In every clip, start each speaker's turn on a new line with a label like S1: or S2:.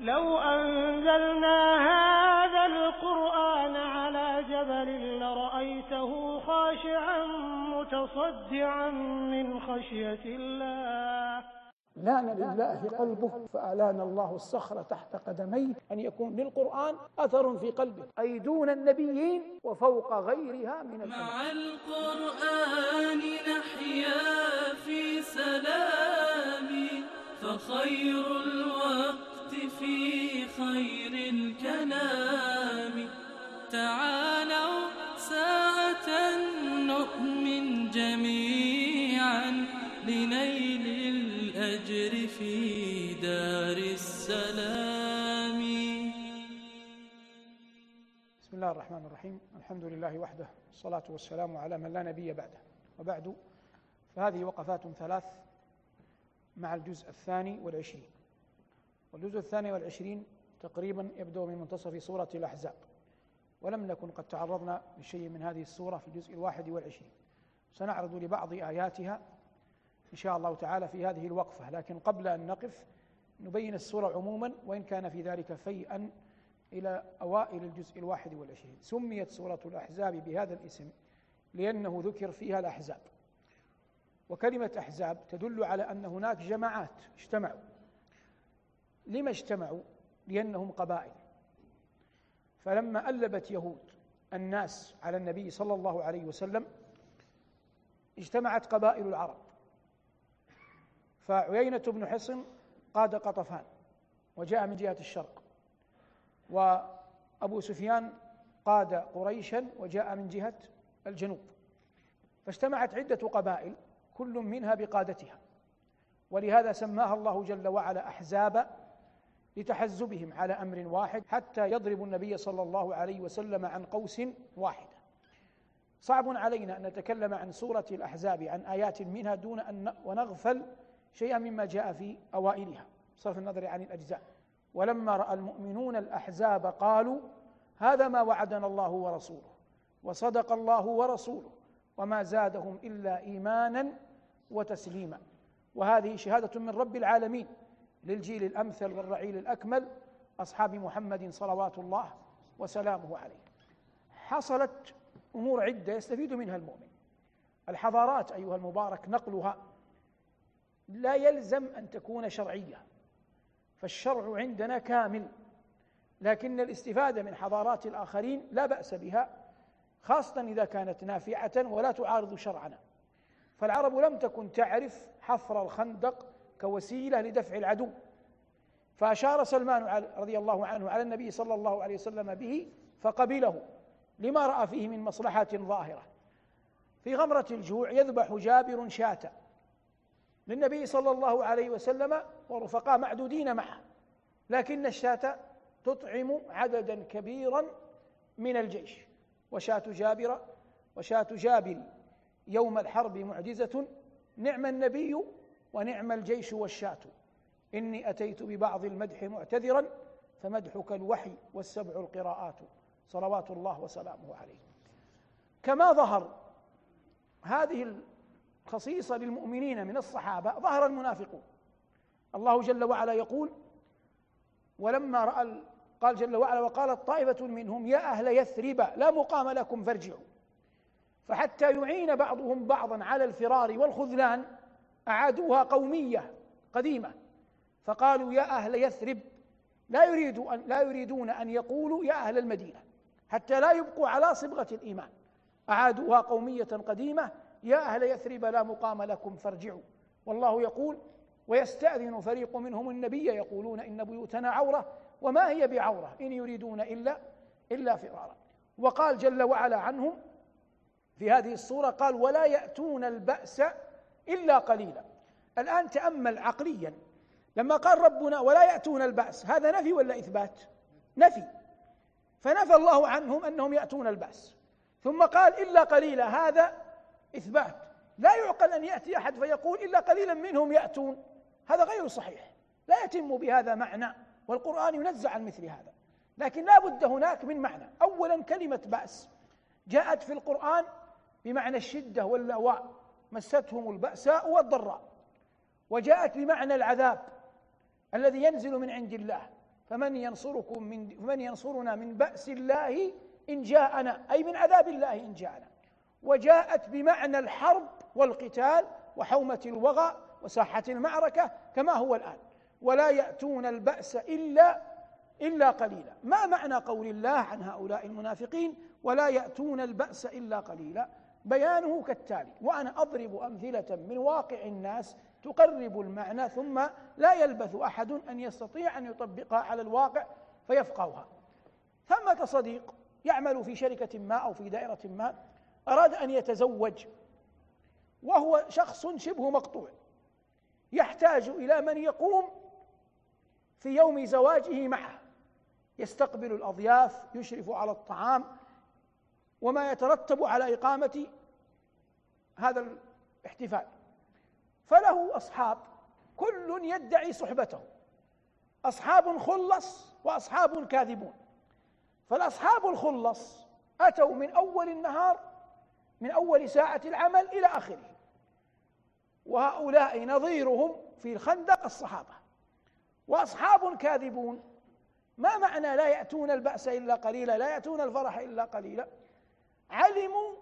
S1: لو أنزلنا هذا القرآن على جبل لرأيته خاشعا متصدعا من خشية الله.
S2: لأن لله قلبه فألان الله الصخر تحت قدميه أن يكون للقرآن أثر في قلبه. أي دون النبيين وفوق غيرها من
S3: مع القرآن نحيا في سلام فخير الوقت في خير الكلام. تعالوا ساعة نؤمن جميعا لنيل الأجر في دار السلام.
S2: بسم الله الرحمن الرحيم. الحمد لله وحده. والصلاة والسلام على من لا نبي بعده. وبعد فهذه وقفات ثلاث مع الجزء الثاني والعشرين. والجزء الثاني والعشرين تقريبا يبدأ من منتصف سورة الأحزاب ولم نكن قد تعرضنا لشيء من هذه السورة في الجزء الواحد والعشرين. سنعرض لبعض آياتها إن شاء الله تعالى في هذه الوقفة لكن قبل أن نقف نبين السورة عموما وإن كان في ذلك فيئا إلى أوائل الجزء الواحد والعشرين. سميت سورة الأحزاب بهذا الاسم لأنه ذكر فيها الأحزاب. وكلمة أحزاب تدل على أن هناك جماعات اجتمعوا لما اجتمعوا؟ لأنهم قبائل. فلما ألبت يهود الناس على النبي صلى الله عليه وسلم اجتمعت قبائل العرب. فعيينة بن حصن قاد قطفان وجاء من جهة الشرق وأبو سفيان قاد قريشا وجاء من جهة الجنوب. فاجتمعت عدة قبائل كل منها بقادتها. ولهذا سماها الله جل وعلا أحزاب لتحزبهم على أمر واحد حتى يضرب النبي صلى الله عليه وسلم عن قوس واحدة. صعب علينا أن نتكلم عن سورة الأحزاب عن آيات منها دون أن ونغفل شيئا مما جاء في أوائلها. صرف النظر عن الأجزاء. ولما رأى المؤمنون الأحزاب قالوا هذا ما وعدنا الله ورسوله وصدق الله ورسوله وما زادهم إلا إيمانا وتسليما. وهذه شهادة من رب العالمين. للجيل الأمثل والرعيل الأكمل أصحاب محمد صلوات الله وسلامه عليه. حصلت أمور عدة يستفيد منها المؤمن. الحضارات أيها المبارك نقلها لا يلزم أن تكون شرعية فالشرع عندنا كامل لكن الاستفادة من حضارات الآخرين لا بأس بها خاصة إذا كانت نافعة ولا تعارض شرعنا. فالعرب لم تكن تعرف حفر الخندق كوسيلة لدفع العدو. فأشار سلمان رضي الله عنه على النبي صلى الله عليه وسلم به فقبله لما رأى فيه من مصلحة ظاهرة. في غمرة الجوع يذبح جابر شاة للنبي صلى الله عليه وسلم ورفقاء معدودين معه لكن الشاة تطعم عددا كبيرا من الجيش. وشاة جابر وشاة جابر يوم الحرب معجزة نعم النبي ونعم الجيش والشاة إني أتيت ببعض المدح معتذرا فمدحك الوحي والسبع القراءات. صلوات الله وسلامه عليه. كما ظهر هذه الخصيصة للمؤمنين من الصحابة ظهر المنافقون الله جل وعلا يقول ولما رأى قال جل وعلا وقالت طائفة منهم يا أهل يثرب لا مقام لكم فارجعوا. فحتى يعين بعضهم بعضا على الفرار والخذلان أعادوها قومية قديمة. فقالوا يا أهل يثرب لا يريد أن لا يريدون أن يقولوا يا أهل المدينة حتى لا يبقوا على صبغة الإيمان. أعادوها قومية قديمة يا أهل يثرب لا مقام لكم فارجعوا. والله يقول ويستأذن فريق منهم النبي يقولون إن بيوتنا عورة وما هي بعورة؟ إن يريدون إلا إلا فرارا. وقال جل وعلا عنهم في هذه الصورة قال ولا يأتون البأس إلا قليلا. الآن تأمل عقليا. لما قال ربنا ولا يأتون البأس هذا نفي ولا إثبات؟ نفي. فنفى الله عنهم أنهم يأتون البأس. ثم قال إلا قليلا هذا إثبات. لا يعقل أن يأتي أحد فيقول إلا قليلا منهم يأتون. هذا غير صحيح. لا يتم بهذا معنى والقرآن ينزع عن مثل هذا. لكن لا بد هناك من معنى. أولا كلمة بأس جاءت في القرآن بمعنى الشدة واللواء. مستهم البأساء والضراء. وجاءت بمعنى العذاب الذي ينزل من عند الله. فمن ينصركم من فمن ينصرنا من بأس الله إن جاءنا أي من عذاب الله إن جاءنا. وجاءت بمعنى الحرب والقتال وحومة الوغى وساحة المعركة كما هو الآن. ولا يأتون البأس إلا إلا قليلا. ما معنى قول الله عن هؤلاء المنافقين؟ ولا يأتون البأس إلا قليلا. بيانه كالتالي وأنا أضرب أمثلة من واقع الناس تقرب المعنى ثم لا يلبث أحد أن يستطيع أن يطبقها على الواقع فيفقهها. ثمة صديق يعمل في شركة ما أو في دائرة ما أراد أن يتزوج وهو شخص شبه مقطوع يحتاج إلى من يقوم في يوم زواجه معه. يستقبل الأضياف يشرف على الطعام وما يترتب على إقامة هذا الاحتفال. فله أصحاب كل يدعي صحبته. أصحاب خلص وأصحاب كاذبون. فالأصحاب الخلص أتوا من أول النهار من أول ساعة العمل إلى آخره. وهؤلاء نظيرهم في الخندق الصحابة. وأصحاب كاذبون ما معنى لا يأتون البأس إلا قليلا لا يأتون الفرح إلا قليلا؟ علموا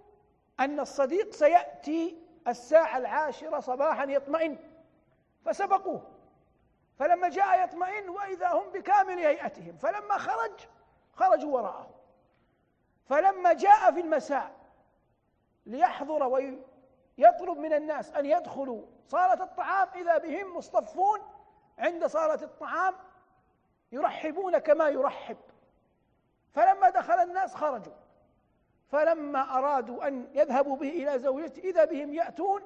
S2: أن الصديق سيأتي الساعة العاشرة صباحا يطمئن. فسبقوه. فلما جاء يطمئن وإذا هم بكامل هيئتهم فلما خرج خرجوا وراءه فلما جاء في المساء ليحضر ويطلب من الناس أن يدخلوا. صالة الطعام إذا بهم مصطفون عند صالة الطعام يرحبون كما يرحب. فلما دخل الناس خرجوا. فلما أرادوا أن يذهبوا به إلى زوجته إذا بهم يأتون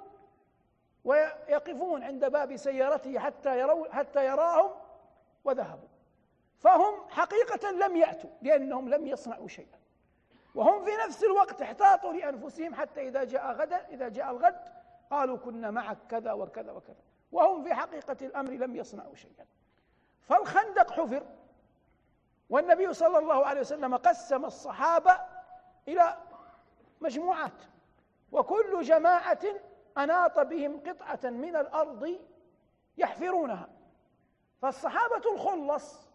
S2: ويقفون عند باب سيارته حتى يروا حتى يراهم وذهبوا. فهم حقيقة لم يأتوا لأنهم لم يصنعوا شيئا. وهم في نفس الوقت احتاطوا لأنفسهم حتى إذا جاء غدا إذا جاء الغد قالوا كنا معك كذا وكذا وكذا. وهم في حقيقة الأمر لم يصنعوا شيئا. فالخندق حفر والنبي صلى الله عليه وسلم قسم الصحابة إلى مجموعات. وكل جماعة أناط بهم قطعة من الأرض يحفرونها. فالصحابة الخلص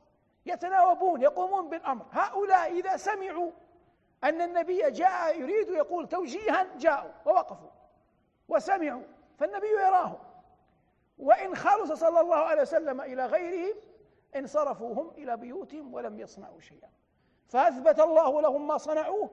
S2: يتناوبون يقومون بالأمر. هؤلاء إذا سمعوا أن النبي جاء يريد يقول توجيها جاءوا ووقفوا وسمعوا فالنبي يراهم وإن خلص صلى الله عليه وسلم إلى غيرهم انصرفوا هم إلى بيوتهم ولم يصنعوا شيئا. فأثبت الله لهم ما صنعوه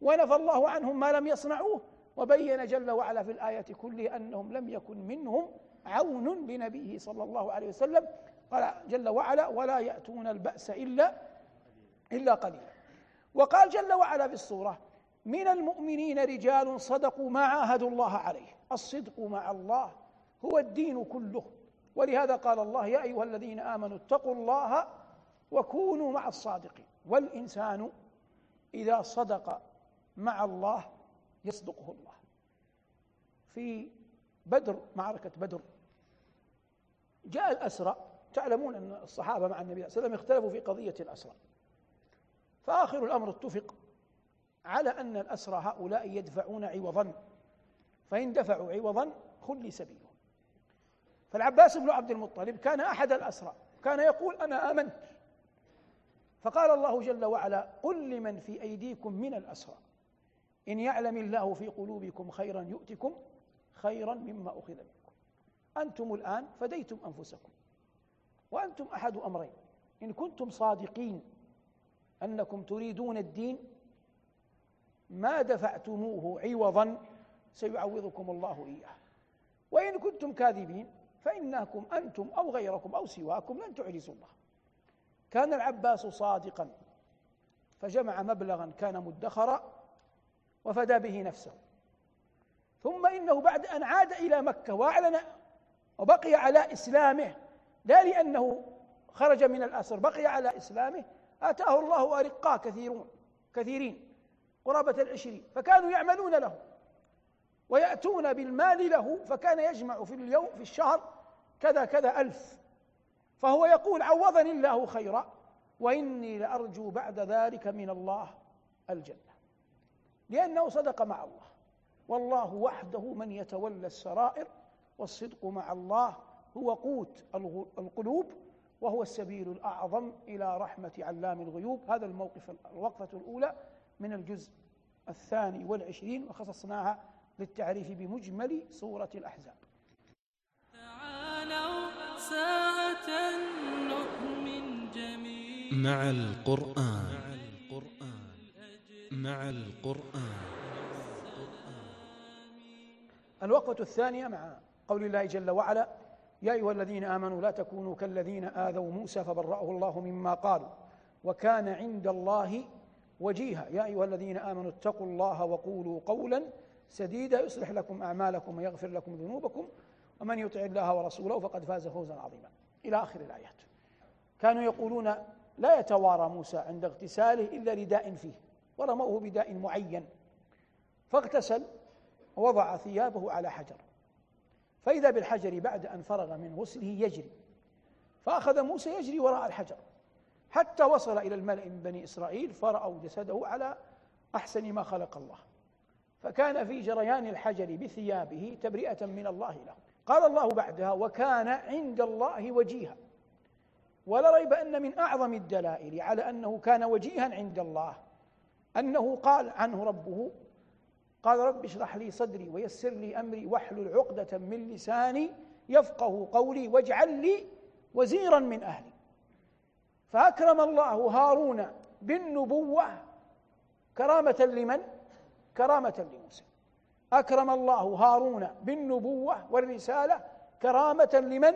S2: ونفى الله عنهم ما لم يصنعوه وبين جل وعلا في الآية كلها أنهم لم يكن منهم عون لنبيه صلى الله عليه وسلم. قال جل وعلا ولا يأتون البأس إلا إلا قليلا. وقال جل وعلا في الصورة من المؤمنين رجال صدقوا ما عاهدوا الله عليه. الصدق مع الله هو الدين كله. ولهذا قال الله يا أيها الذين آمنوا اتقوا الله وكونوا مع الصادقين. والإنسان إذا صدق مع الله يصدقه الله. في بدر معركة بدر. جاء الأسرى تعلمون أن الصحابة مع النبي صلى الله عليه وسلم اختلفوا في قضية الأسرى. فآخر الأمر اتفق على أن الأسرى هؤلاء يدفعون عوضا. فإن دفعوا عوضا خلي سبيلهم فالعباس بن عبد المطلب كان أحد الأسرى كان يقول أنا آمنت. فقال الله جل وعلا قل لمن في أيديكم من الأسرى. إن يعلم الله في قلوبكم خيرا يؤتكم خيرا مما أخذ منكم. أنتم الآن فديتم أنفسكم. وأنتم أحد أمرين. إن كنتم صادقين أنكم تريدون الدين ما دفعتموه عوضا سيعوضكم الله إياه. وإن كنتم كاذبين فإنكم أنتم أو غيركم أو سواكم لن تعجزوا الله. كان العباس صادقا. فجمع مبلغا كان مدخرا. وفدى به نفسه. ثم إنه بعد أن عاد إلى مكة وأعلن وبقي على إسلامه لا لأنه خرج من الأسر بقي على إسلامه آتاه الله أرقاء كثيرون كثيرين قرابة العشرين فكانوا يعملون له ويأتون بالمال له فكان يجمع في اليوم في الشهر كذا كذا ألف. فهو يقول عوضني الله خيرا وإني لأرجو بعد ذلك من الله الجنة. لأنه صدق مع الله. والله وحده من يتولى السرائر والصدق مع الله هو قوت القلوب وهو السبيل الأعظم إلى رحمة علام الغيوب. هذا الموقف الوقفة الأولى من الجزء الثاني والعشرين وخصصناها للتعريف بمجمل سورة الأحزاب.
S3: تعالوا ساعة نؤمن جميعا.
S4: مع القرآن. مع القرآن.
S2: الوقفة الثانية مع قول الله جل وعلا يا أيها الذين آمنوا لا تكونوا كالذين آذوا موسى فبرأه الله مما قالوا وكان عند الله وجيها. يا أيها الذين آمنوا اتقوا الله وقولوا قولا سديدا يصلح لكم أعمالكم ويغفر لكم ذنوبكم ومن يطع الله ورسوله فقد فاز فوزا عظيما. إلى آخر الآيات. كانوا يقولون لا يتوارى موسى عند اغتساله إلا لداء فيه. ورموه بداء معين. فاغتسل ووضع ثيابه على حجر. فإذا بالحجر بعد أن فرغ من غسله يجري. فأخذ موسى يجري وراء الحجر. حتى وصل إلى الملأ من بني إسرائيل فرأوا جسده على أحسن ما خلق الله. فكان في جريان الحجر بثيابه تبرئة من الله له. قال الله بعدها وكان عند الله وجيها ولا ريب أن من أعظم الدلائل على أنه كان وجيها عند الله. أنه قال عنه ربه قال رب اشرح لي صدري ويسر لي أمري واحلل عقدة من لساني يفقه قولي واجعل لي وزيرا من أهلي. فأكرم الله هارون بالنبوة. كرامة لمن؟ كرامة لموسى. أكرم الله هارون بالنبوة والرسالة. كرامة لمن؟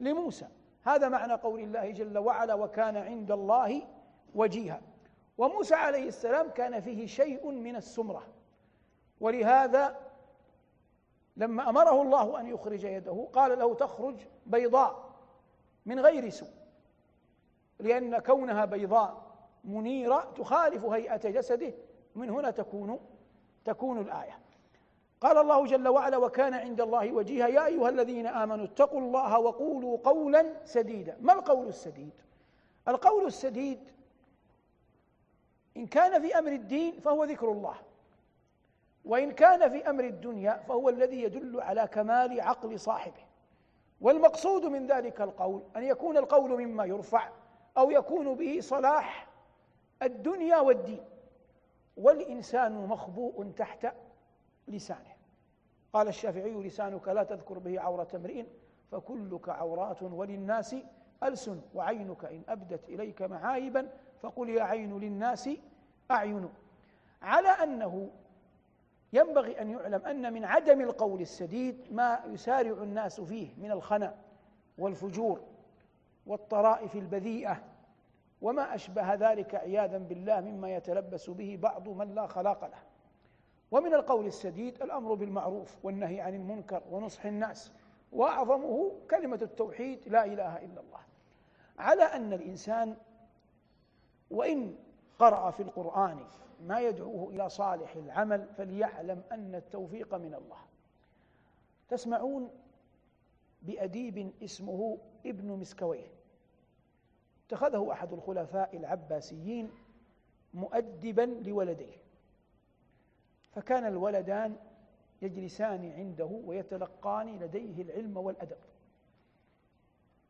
S2: لموسى. هذا معنى قول الله جل وعلا وكان عند الله وجيها. وموسى عليه السلام كان فيه شيء من السمرة. ولهذا لما أمره الله أن يخرج يده قال له تخرج بيضاء من غير سوء لأن كونها بيضاء منيرة تخالف هيئة جسده. من هنا تكون تكون الآية. قال الله جل وعلا وكان عند الله وجيها يا أيها الذين آمنوا اتقوا الله وقولوا قولا سديدا. ما القول السديد؟ القول السديد إن كان في أمر الدين فهو ذكر الله. وإن كان في أمر الدنيا فهو الذي يدل على كمال عقل صاحبه. والمقصود من ذلك القول أن يكون القول مما يرفع أو يكون به صلاح الدنيا والدين. والإنسان مخبوء تحت لسانه. قال الشافعي لسانك لا تذكر به عورة امرئ فكلك عورات وللناس ألسن وعينك إن أبدت إليك معايبا فقل يا عين للناس أعين. على أنه ينبغي أن يعلم أن من عدم القول السديد ما يسارع الناس فيه من الخنا والفجور والطرائف البذيئة وما أشبه ذلك عياذا بالله مما يتلبس به بعض من لا خلاق له. ومن القول السديد الأمر بالمعروف والنهي عن المنكر ونصح الناس وأعظمه كلمة التوحيد لا إله إلا الله. على أن الإنسان وإن قرأ في القرآن ما يدعوه إلى صالح العمل فليعلم أن التوفيق من الله. تسمعون بأديب اسمه ابن مسكويه. اتخذه أحد الخلفاء العباسيين مؤدبا لولديه. فكان الولدان يجلسان عنده ويتلقان لديه العلم والأدب.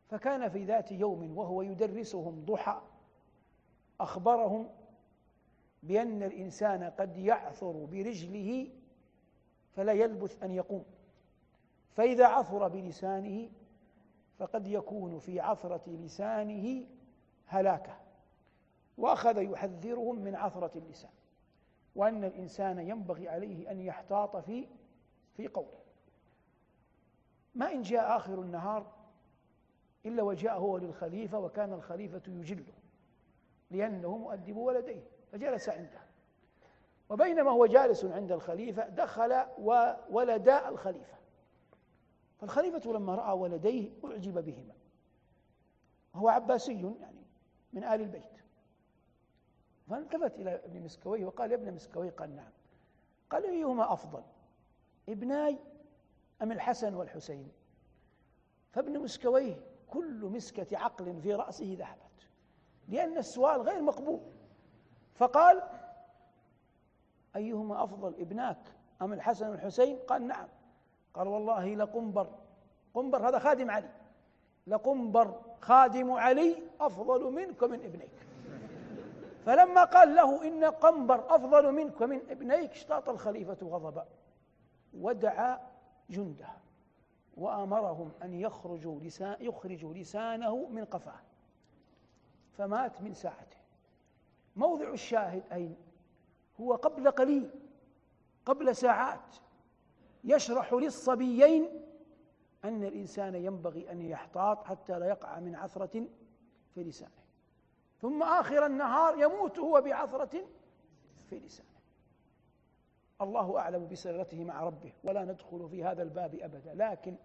S2: فكان في ذات يوم وهو يدرسهم ضحى أخبرهم بأن الإنسان قد يعثر برجله فلا يلبث أن يقوم. فإذا عثر بلسانه فقد يكون في عثرة لسانه هلاكة وأخذ يحذرهم من عثرة اللسان وأن الإنسان ينبغي عليه أن يحتاط في في قوله. ما إن جاء آخر النهار إلا وجاء هو للخليفة وكان الخليفة يجله. لأنه مؤدب ولديه فجلس عنده. وبينما هو جالس عند الخليفة دخل ولدا الخليفة. فالخليفة لما رأى ولديه أعجب بهما. وهو عباسي يعني من آل البيت. فالتفت إلى ابن مسكويه وقال يا ابن مسكويه قال نعم. قال أيهما أفضل ابناي أم الحسن والحسين؟ فابن مسكويه كل مسكة عقل في رأسه ذهبت. لأن السؤال غير مقبول. فقال أيهما أفضل ابناك أم الحسن والحسين قال نعم. قال والله لقنبر. قنبر هذا خادم علي. لقنبر خادم علي أفضل منك ومن ابنيك. فلما قال له إن قنبر أفضل منك ومن ابنيك اشتاط الخليفة غضبا. ودعا جنده وأمرهم أن يخرجوا لسان يخرجوا لسانه من قفاه. فمات من ساعته. موضع الشاهد أين؟ هو قبل قليل قبل ساعات. يشرح للصبيين أن الإنسان ينبغي أن يحتاط حتى لا يقع من عثرة في لسانه. ثم آخر النهار يموت هو بعثرة في لسانه. الله أعلم بسرته مع ربه ولا ندخل في هذا الباب أبدا. لكن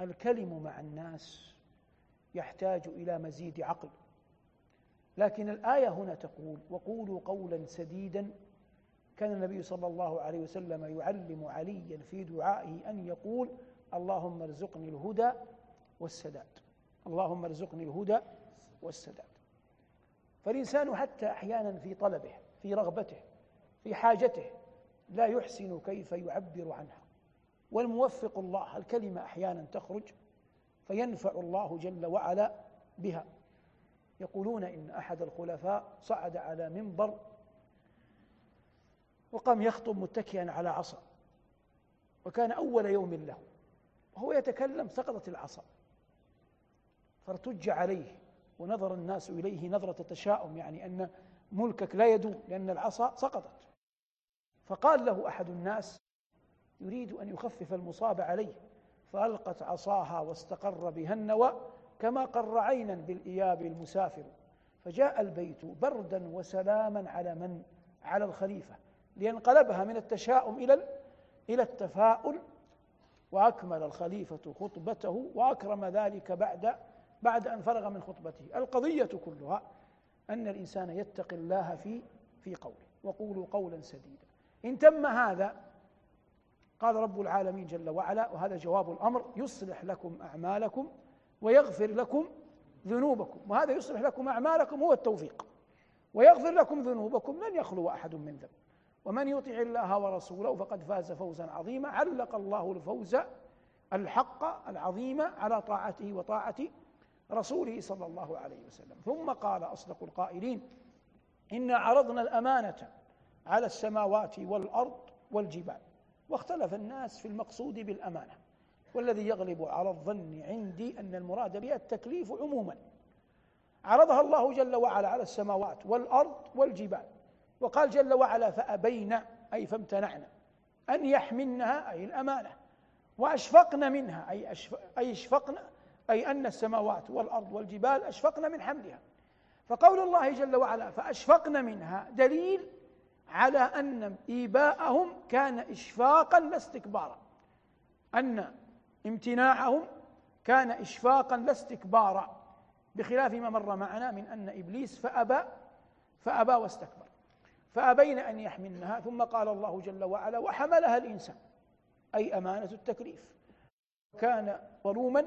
S2: الكلم مع الناس يحتاج إلى مزيد عقل. لكن الآية هنا تقول وقولوا قولا سديدا. كان النبي صلى الله عليه وسلم يعلم عليا في دعائه أن يقول اللهم ارزقني الهدى والسداد. اللهم ارزقني الهدى والسداد. فالإنسان حتى أحيانا في طلبه في رغبته في حاجته لا يحسن كيف يعبر عنها. والموفق الله الكلمة أحيانا تخرج فينفع الله جل وعلا بها. يقولون إن أحد الخلفاء صعد على منبر وقام يخطب متكئا على عصا وكان أول يوم له وهو يتكلم سقطت العصا. فارتج عليه ونظر الناس إليه نظرة تشاؤم يعني أن ملكك لا يدوم لأن العصا سقطت. فقال له أحد الناس يريد أن يخفف المصاب عليه. فألقت عصاها واستقر بها النوى كما قر عينا بالإياب المسافر. فجاء البيت بردا وسلاما على من؟ على الخليفة لينقلبها من التشاؤم إلى إلى التفاؤل. وأكمل الخليفة خطبته وأكرم ذلك بعد بعد أن فرغ من خطبته. القضية كلها أن الإنسان يتقي الله في في قوله. وقولوا قولا سديدا. إن تم هذا قال رب العالمين جل وعلا وهذا جواب الأمر يصلح لكم أعمالكم ويغفر لكم ذنوبكم وهذا يصلح لكم أعمالكم هو التوفيق ويغفر لكم ذنوبكم لن يخلو أحد من ذنب ومن يطع الله ورسوله فقد فاز فوزا عظيما علق الله الفوز الحق العظيم على طاعته وطاعة رسوله صلى الله عليه وسلم. ثم قال أصدق القائلين إنا عرضنا الأمانة على السماوات والأرض والجبال. واختلف الناس في المقصود بالأمانة. والذي يغلب على الظن عندي أن المراد بها التكليف عموما. عرضها الله جل وعلا على السماوات والأرض والجبال. وقال جل وعلا فأبين أي فامتنعنا. أن يحملنها أي الأمانة. وأشفقن منها أي أي أشفقن أي أن السماوات والأرض والجبال أشفقن من حملها. فقول الله جل وعلا فأشفقن منها دليل على أن إيباءهم كان إشفاقا لا استكبارا. أن امتناعهم كان إشفاقا لا استكبارا. بخلاف ما مر معنا من أن إبليس فأبى فأبى واستكبر. فأبين أن يحملنها ثم قال الله جل وعلا وحملها الإنسان. أي أمانة التكليف. كان ظلوما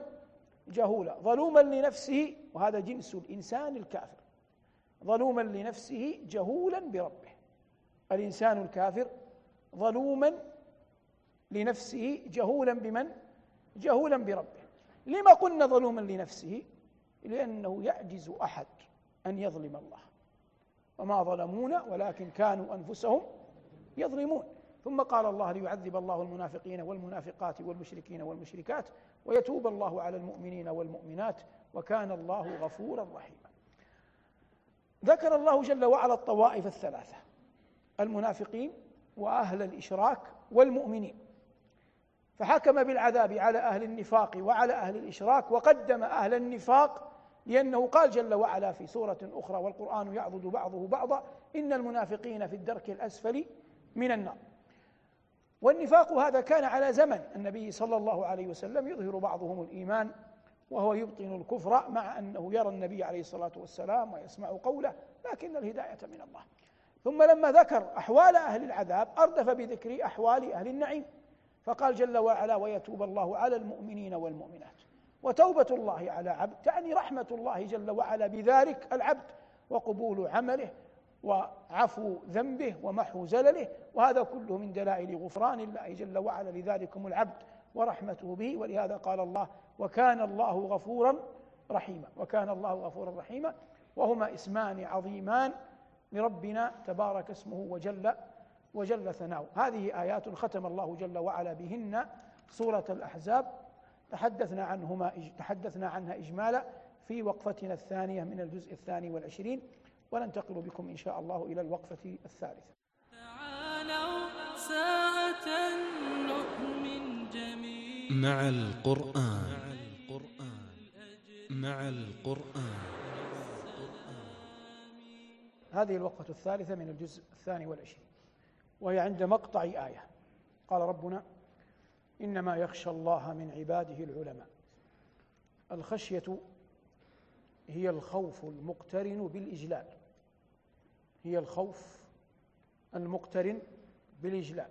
S2: جهولا. ظلوما لنفسه وهذا جنس الإنسان الكافر. ظلوما لنفسه جهولا بربه. الإنسان الكافر ظلوما لنفسه جهولا بمن؟ جهولا بربه. لما قلنا ظلوما لنفسه؟ لأنه يعجز أحد أن يظلم الله. وما ظلمونا ولكن كانوا أنفسهم يظلمون. ثم قال الله ليعذب الله المنافقين والمنافقات والمشركين والمشركات ويتوب الله على المؤمنين والمؤمنات وكان الله غفورا رحيما. ذكر الله جل وعلا الطوائف الثلاثة. المنافقين وأهل الإشراك والمؤمنين. فحكم بالعذاب على أهل النفاق وعلى أهل الإشراك وقدم أهل النفاق لأنه قال جل وعلا في سورة أخرى والقرآن يعضد بعضه بعضا إن المنافقين في الدرك الأسفل من النار. والنفاق هذا كان على زمن النبي صلى الله عليه وسلم يظهر بعضهم الإيمان وهو يبطن الكفر مع أنه يرى النبي عليه الصلاة والسلام ويسمع قوله لكن الهداية من الله. ثم لما ذكر أحوال أهل العذاب أردف بذكر أحوال أهل النعيم. فقال جل وعلا ويتوب الله على المؤمنين والمؤمنات. وتوبة الله على عبد تعني رحمة الله جل وعلا بذلك العبد وقبول عمله وعفو ذنبه ومحو زلله. وهذا كله من دلائل غفران الله جل وعلا لذلكم العبد ورحمته به. ولهذا قال الله وكان الله غفورا رحيما. وكان الله غفورا رحيما. وهما اسمان عظيمان. لربنا تبارك اسمه وجل وجل ثناؤه. هذه آيات ختم الله جل وعلا بهن سورة الأحزاب. تحدثنا عنهما تحدثنا عنها إجمالا في وقفتنا الثانية من الجزء الثاني والعشرين. وننتقل بكم إن شاء الله إلى الوقفة الثالثة.
S3: تعالوا ساعة نؤمن جميعا.
S4: مع القرآن. مع القرآن.
S2: هذه الوقفة الثالثة من الجزء الثاني والعشرين وهي عند مقطع آية. قال ربنا إنما يخشى الله من عباده العلماء. الخشية هي الخوف المقترن بالإجلال. هي الخوف المقترن بالإجلال.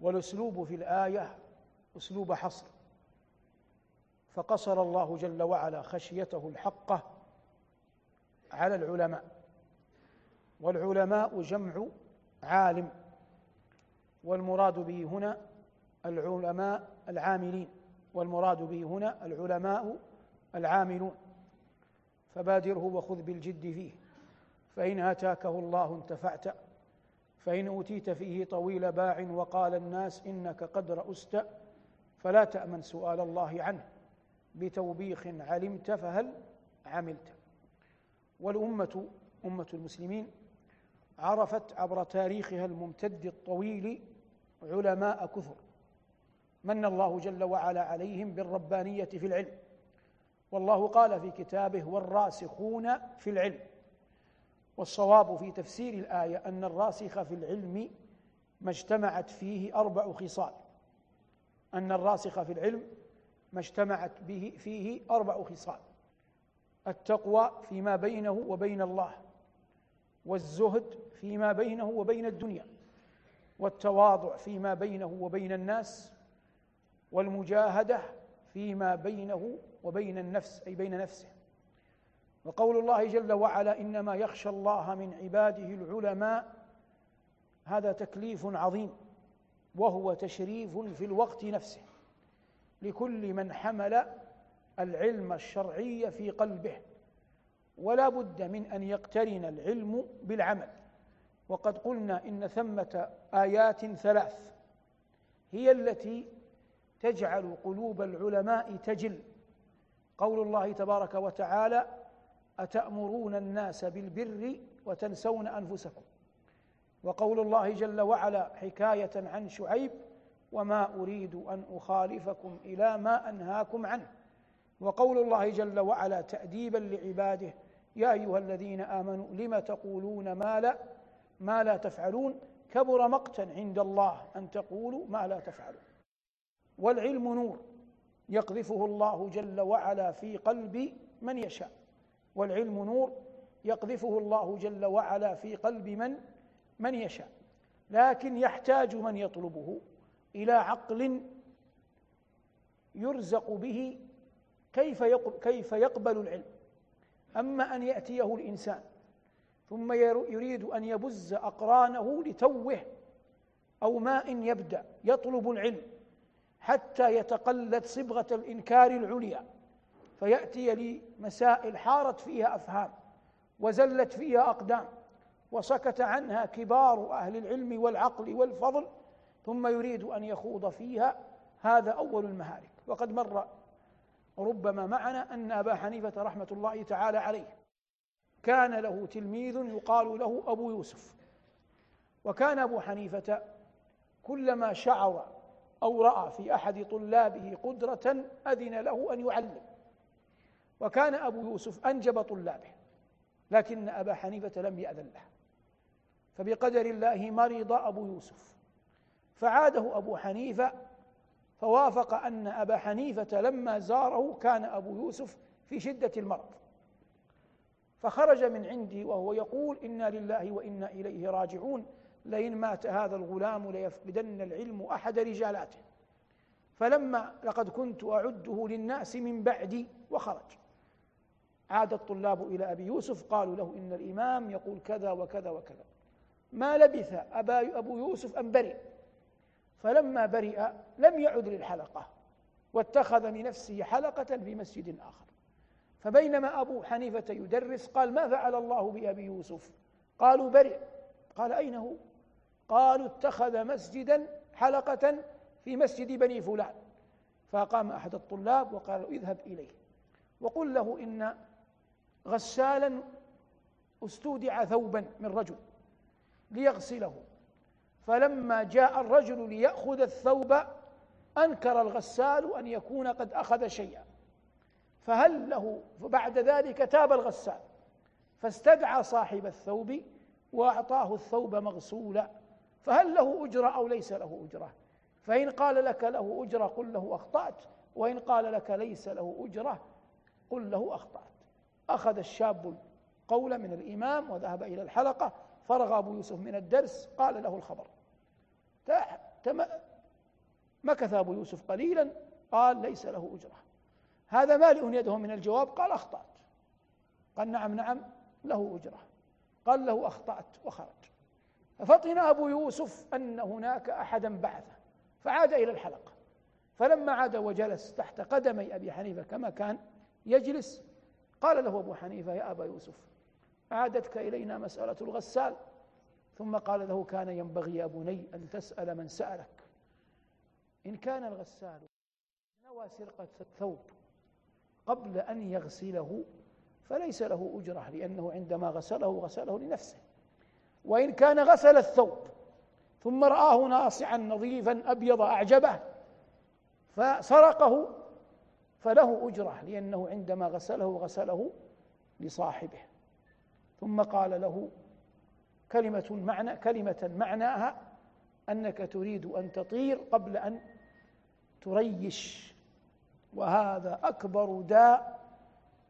S2: والأسلوب في الآية أسلوب حصر. فقصر الله جل وعلا خشيته الحقة على العلماء. والعلماء جمع عالم والمراد به هنا العلماء العاملين والمراد به هنا العلماء العاملون. فبادره وخذ بالجد فيه فإن آتاكه الله انتفعت فإن أوتيت فيه طويل باع وقال الناس إنك قد رأست فلا تأمن سؤال الله عنه بتوبيخ علمت فهل عملت. والأمة أمة المسلمين عرفت عبر تاريخها الممتد الطويل علماء كثر. من الله جل وعلا عليهم بالربانية في العلم. والله قال في كتابه والراسخون في العلم. والصواب في تفسير الآية أن الراسخ في العلم ما اجتمعت فيه أربع خصال. أن الراسخ في العلم ما اجتمعت به فيه أربع خصال. التقوى فيما بينه وبين الله. والزهد فيما بينه وبين الدنيا والتواضع فيما بينه وبين الناس والمجاهدة فيما بينه وبين النفس أي بين نفسه. وقول الله جل وعلا إنما يخشى الله من عباده العلماء. هذا تكليف عظيم وهو تشريف في الوقت نفسه لكل من حمل العلم الشرعي في قلبه. ولا بد من أن يقترن العلم بالعمل. وقد قلنا إن ثمة آيات ثلاث هي التي تجعل قلوب العلماء تجل. قول الله تبارك وتعالى أتأمرون الناس بالبر وتنسون أنفسكم. وقول الله جل وعلا حكاية عن شعيب وما أريد أن أخالفكم إلى ما أنهاكم عنه. وقول الله جل وعلا تاديبا لعباده يا أيها الذين آمنوا لم تقولون ما لا ما لا تفعلون؟ كبر مقتا عند الله أن تقولوا ما لا تفعلون. والعلم نور يقذفه الله جل وعلا في قلب من يشاء. والعلم نور يقذفه الله جل وعلا في قلب من من يشاء. لكن يحتاج من يطلبه إلى عقل يرزق به كيف كيف يقبل العلم. أما أن يأتيه الإنسان ثم يريد أن يبز أقرانه لتوه أو ماء يبدأ يطلب العلم حتى يتقلد صبغة الإنكار العليا. فيأتي لمسائل حارت فيها أفهام وزلت فيها أقدام وسكت عنها كبار أهل العلم والعقل والفضل ثم يريد أن يخوض فيها. هذا أول المهالك وقد مر ربما معنا أن أبا حنيفة رحمة الله تعالى عليه كان له تلميذ يقال له أبو يوسف. وكان أبو حنيفة كلما شعر أو رأى في أحد طلابه قدرة أذن له أن يعلم. وكان أبو يوسف أنجب طلابه لكن أبا حنيفة لم يأذن له. فبقدر الله مرض أبو يوسف. فعاده أبو حنيفة فوافق أن أبا حنيفة لما زاره كان أبو يوسف في شدة المرض. فخرج من عندي وهو يقول إنا لله وإنا إليه راجعون لئن مات هذا الغلام ليفقدن العلم أحد رجالاته. فلما لقد كنت أعده للناس من بعدي وخرج. عاد الطلاب إلى أبي يوسف قالوا له إن الإمام يقول كذا وكذا وكذا. ما لبث أبا أبو يوسف أن برئ. فلما برئ لم يعد للحلقة واتخذ لنفسه حلقة في مسجد آخر. فبينما أبو حنيفة يدرس قال ما فعل الله بأبي يوسف؟ قالوا برئ. قال أين هو؟ قالوا اتخذ مسجدا حلقة في مسجد بني فلان. فقام أحد الطلاب وقال اذهب إليه. وقل له إن غسالا استودع ثوبا من رجل ليغسله. فلما جاء الرجل ليأخذ الثوب أنكر الغسال أن يكون قد أخذ شيئا. فهل له بعد ذلك تاب الغسال. فاستدعى صاحب الثوب وأعطاه الثوب مغسولا. فهل له أجرة أو ليس له أجرة؟ فإن قال لك له أجرة قل له أخطأت. وإن قال لك ليس له أجرة قل له أخطأت. أخذ الشاب قول من الإمام وذهب إلى الحلقة فرغ أبو يوسف من الدرس قال له الخبر. مكث أبو يوسف قليلا قال ليس له أجرة. هذا مالئ يده من الجواب قال أخطأت. قال نعم نعم له أجرة. قال له أخطأت وخرج. ففطن أبو يوسف أن هناك أحدا بعثه فعاد إلى الحلقة فلما عاد وجلس تحت قدمي أبي حنيفة كما كان يجلس قال له أبو حنيفة يا أبا يوسف عادتك إلينا مسألة الغسال. ثم قال له كان ينبغي يا بني أن تسأل من سألك. إن كان الغسال نوى سرقة الثوب قبل أن يغسله فليس له أجرة لأنه عندما غسله غسله لنفسه. وإن كان غسل الثوب ثم رآه ناصعا نظيفا أبيض أعجبه فسرقه فله أجرة لأنه عندما غسله غسله لصاحبه. ثم قال له كلمة معنى كلمة معناها أنك تريد أن تطير قبل أن تريش. وهذا أكبر داء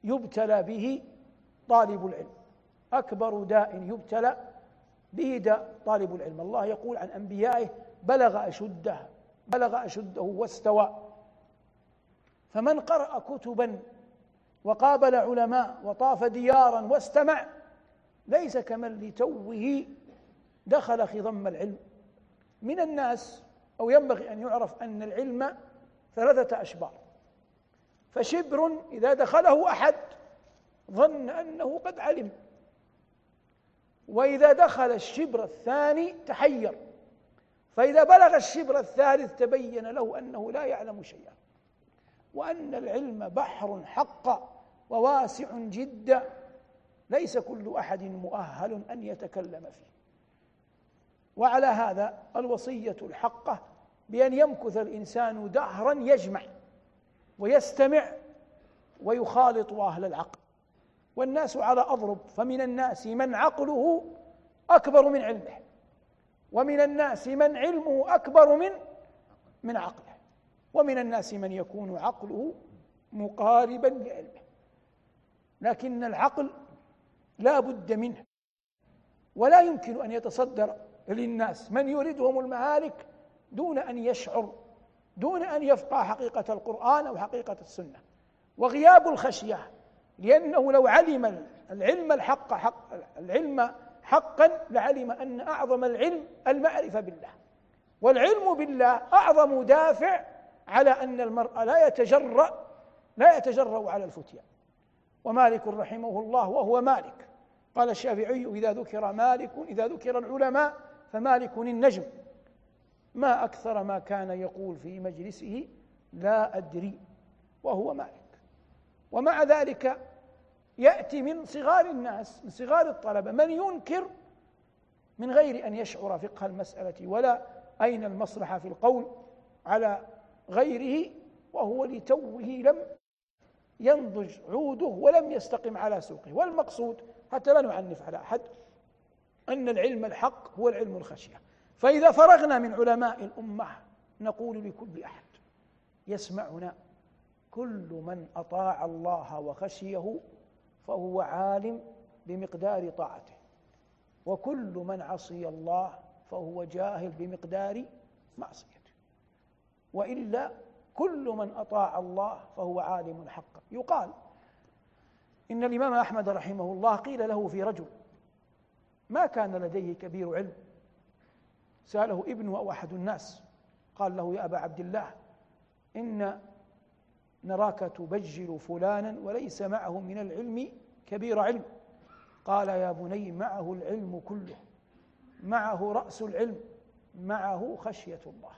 S2: يبتلى به طالب العلم. أكبر داء يبتلى به داء طالب العلم. الله يقول عن أنبيائه بلغ أشده بلغ أشده واستوى. فمن قرأ كتبا وقابل علماء وطاف ديارا واستمع ليس كمن لتوه دخل خضم العلم. من الناس أو ينبغي أن يعرف أن العلم ثلاثة أشبار. فشبر إذا دخله أحد ظن أنه قد علم. وإذا دخل الشبر الثاني تحير. فإذا بلغ الشبر الثالث تبين له أنه لا يعلم شيئا. وأن العلم بحر حق وواسع جدا. ليس كل أحد مؤهل أن يتكلم فيه. وعلى هذا الوصية الحقة بأن يمكث الإنسان دهرا يجمع ويستمع ويخالط أهل العقل. والناس على أضرب فمن الناس من عقله أكبر من علمه ومن الناس من علمه أكبر من من عقله ومن الناس من يكون عقله مقاربا لعلمه. لكن العقل لا بد منه. ولا يمكن أن يتصدر للناس. من يريدهم المهالك دون أن يشعر دون أن يفقه حقيقة القرآن أو حقيقة السنة. وغياب الخشية لأنه لو علم العلم الحق حق العلم حقا لعلم أن أعظم العلم المعرفة بالله. والعلم بالله أعظم دافع على أن المرء لا يتجرأ لا يتجرأ على الفتيا ومالك رحمه الله وهو مالك. قال الشافعي إذا ذكر مالك إذا ذكر العلماء فمالك النجم. ما أكثر ما كان يقول في مجلسه لا أدري وهو مالك. ومع ذلك يأتي من صغار الناس من صغار الطلبة من ينكر؟ من غير أن يشعر فقه المسألة ولا أين المصلحة في القول على غيره وهو لتوه لم ينضج عوده ولم يستقم على سوقه. والمقصود حتى لا نعنف على أحد أن العلم الحق هو العلم الخشية. فإذا فرغنا من علماء الأمة نقول لكل أحد يسمعنا. كل من أطاع الله وخشيه فهو عالم بمقدار طاعته. وكل من عصي الله فهو جاهل بمقدار معصيته. وإلا كل من أطاع الله فهو عالم حقا. يقال إن الإمام أحمد رحمه الله قيل له في رجل ما كان لديه كبير علم؟ سأله ابنه أو أحد الناس قال له يا أبا عبد الله إن نراك تبجل فلانا وليس معه من العلم كبير علم. قال يا بني معه العلم كله معه رأس العلم معه خشية الله.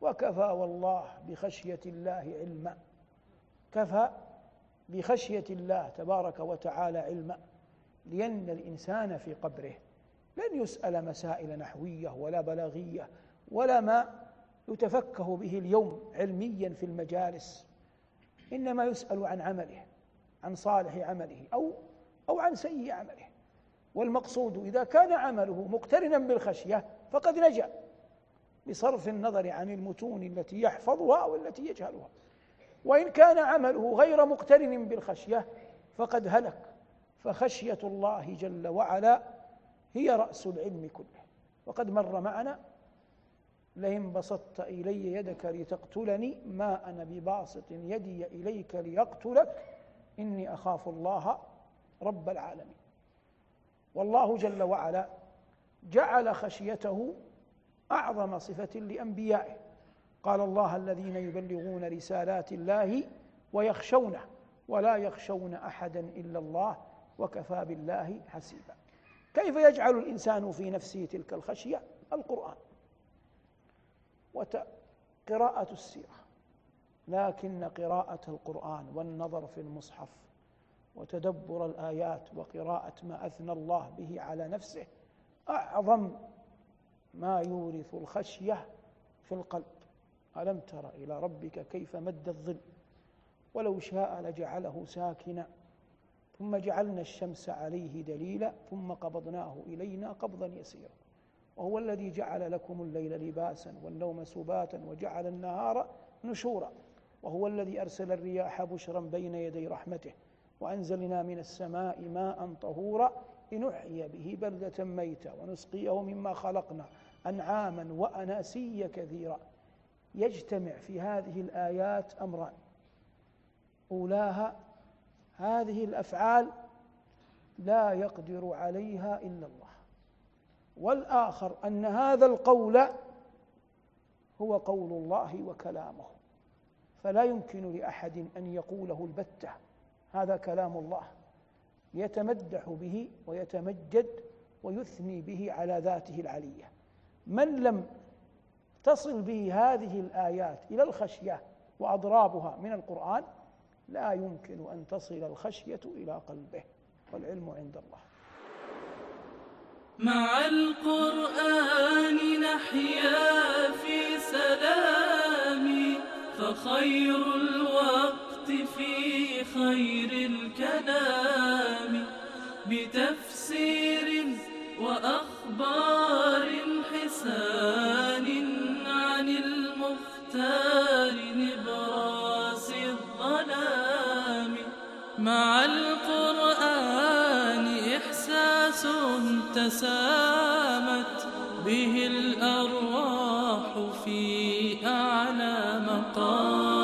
S2: وكفى والله بخشية الله علما. كفى بخشية الله تبارك وتعالى علما لأن الإنسان في قبره. لن يسأل مسائل نحوية ولا بلاغية ولا ما يتفكه به اليوم علميا في المجالس إنما يسأل عن عمله عن صالح عمله أو أو عن سيء عمله. والمقصود إذا كان عمله مقترنا بالخشية فقد نجا بصرف النظر عن المتون التي يحفظها والتي يجهلها. وإن كان عمله غير مقترن بالخشية فقد هلك. فخشية الله جل وعلا هي رأس العلم كله. وقد مر معنا لئن بسطت إلي يدك لتقتلني ما أنا بباسط يدي إليك ليقتلك إني أخاف الله رب العالمين. والله جل وعلا جعل خشيته أعظم صفة لأنبيائه. قال الله الذين يبلغون رسالات الله ويخشونه ولا يخشون أحدا إلا الله وكفى بالله حسيبا. كيف يجعل الإنسان في نفسه تلك الخشية؟ القرآن وقراءة السيرة لكن قراءة القرآن والنظر في المصحف وتدبر الآيات وقراءة ما أثنى الله به على نفسه أعظم ما يورث الخشية في القلب. ألم تر إلى ربك كيف مد الظل ولو شاء لجعله ساكنا ثم جعلنا الشمس عليه دليلا ثم قبضناه إلينا قبضا يسيرا وهو الذي جعل لكم الليل لباسا والنوم سباتا وجعل النهار نشورا وهو الذي أرسل الرياح بشرا بين يدي رحمته وأنزلنا من السماء ماء طهورا لنحيي به بلدة ميتة ونسقيه مما خلقنا أنعاما وأناسيا كثيرا يجتمع في هذه الآيات أمران. أولاها هذه الأفعال لا يقدر عليها إلا الله. والآخر أن هذا القول هو قول الله وكلامه. فلا يمكن لأحد أن يقوله البتة. هذا كلام الله. يتمدح به ويتمجد ويثني به على ذاته العلية. من لم تصل به هذه الآيات إلى الخشية وأضرابها من القرآن لا يمكن أن تصل الخشية إلى قلبه والعلم عند الله.
S3: مع القرآن نحيا في سلام فخير الوقت في خير الكلام. بتفسير وأخبار حسان عن المختار نبراس الظلام مع القرآن إحساس تسامت به الأرواح في أعلى مقام.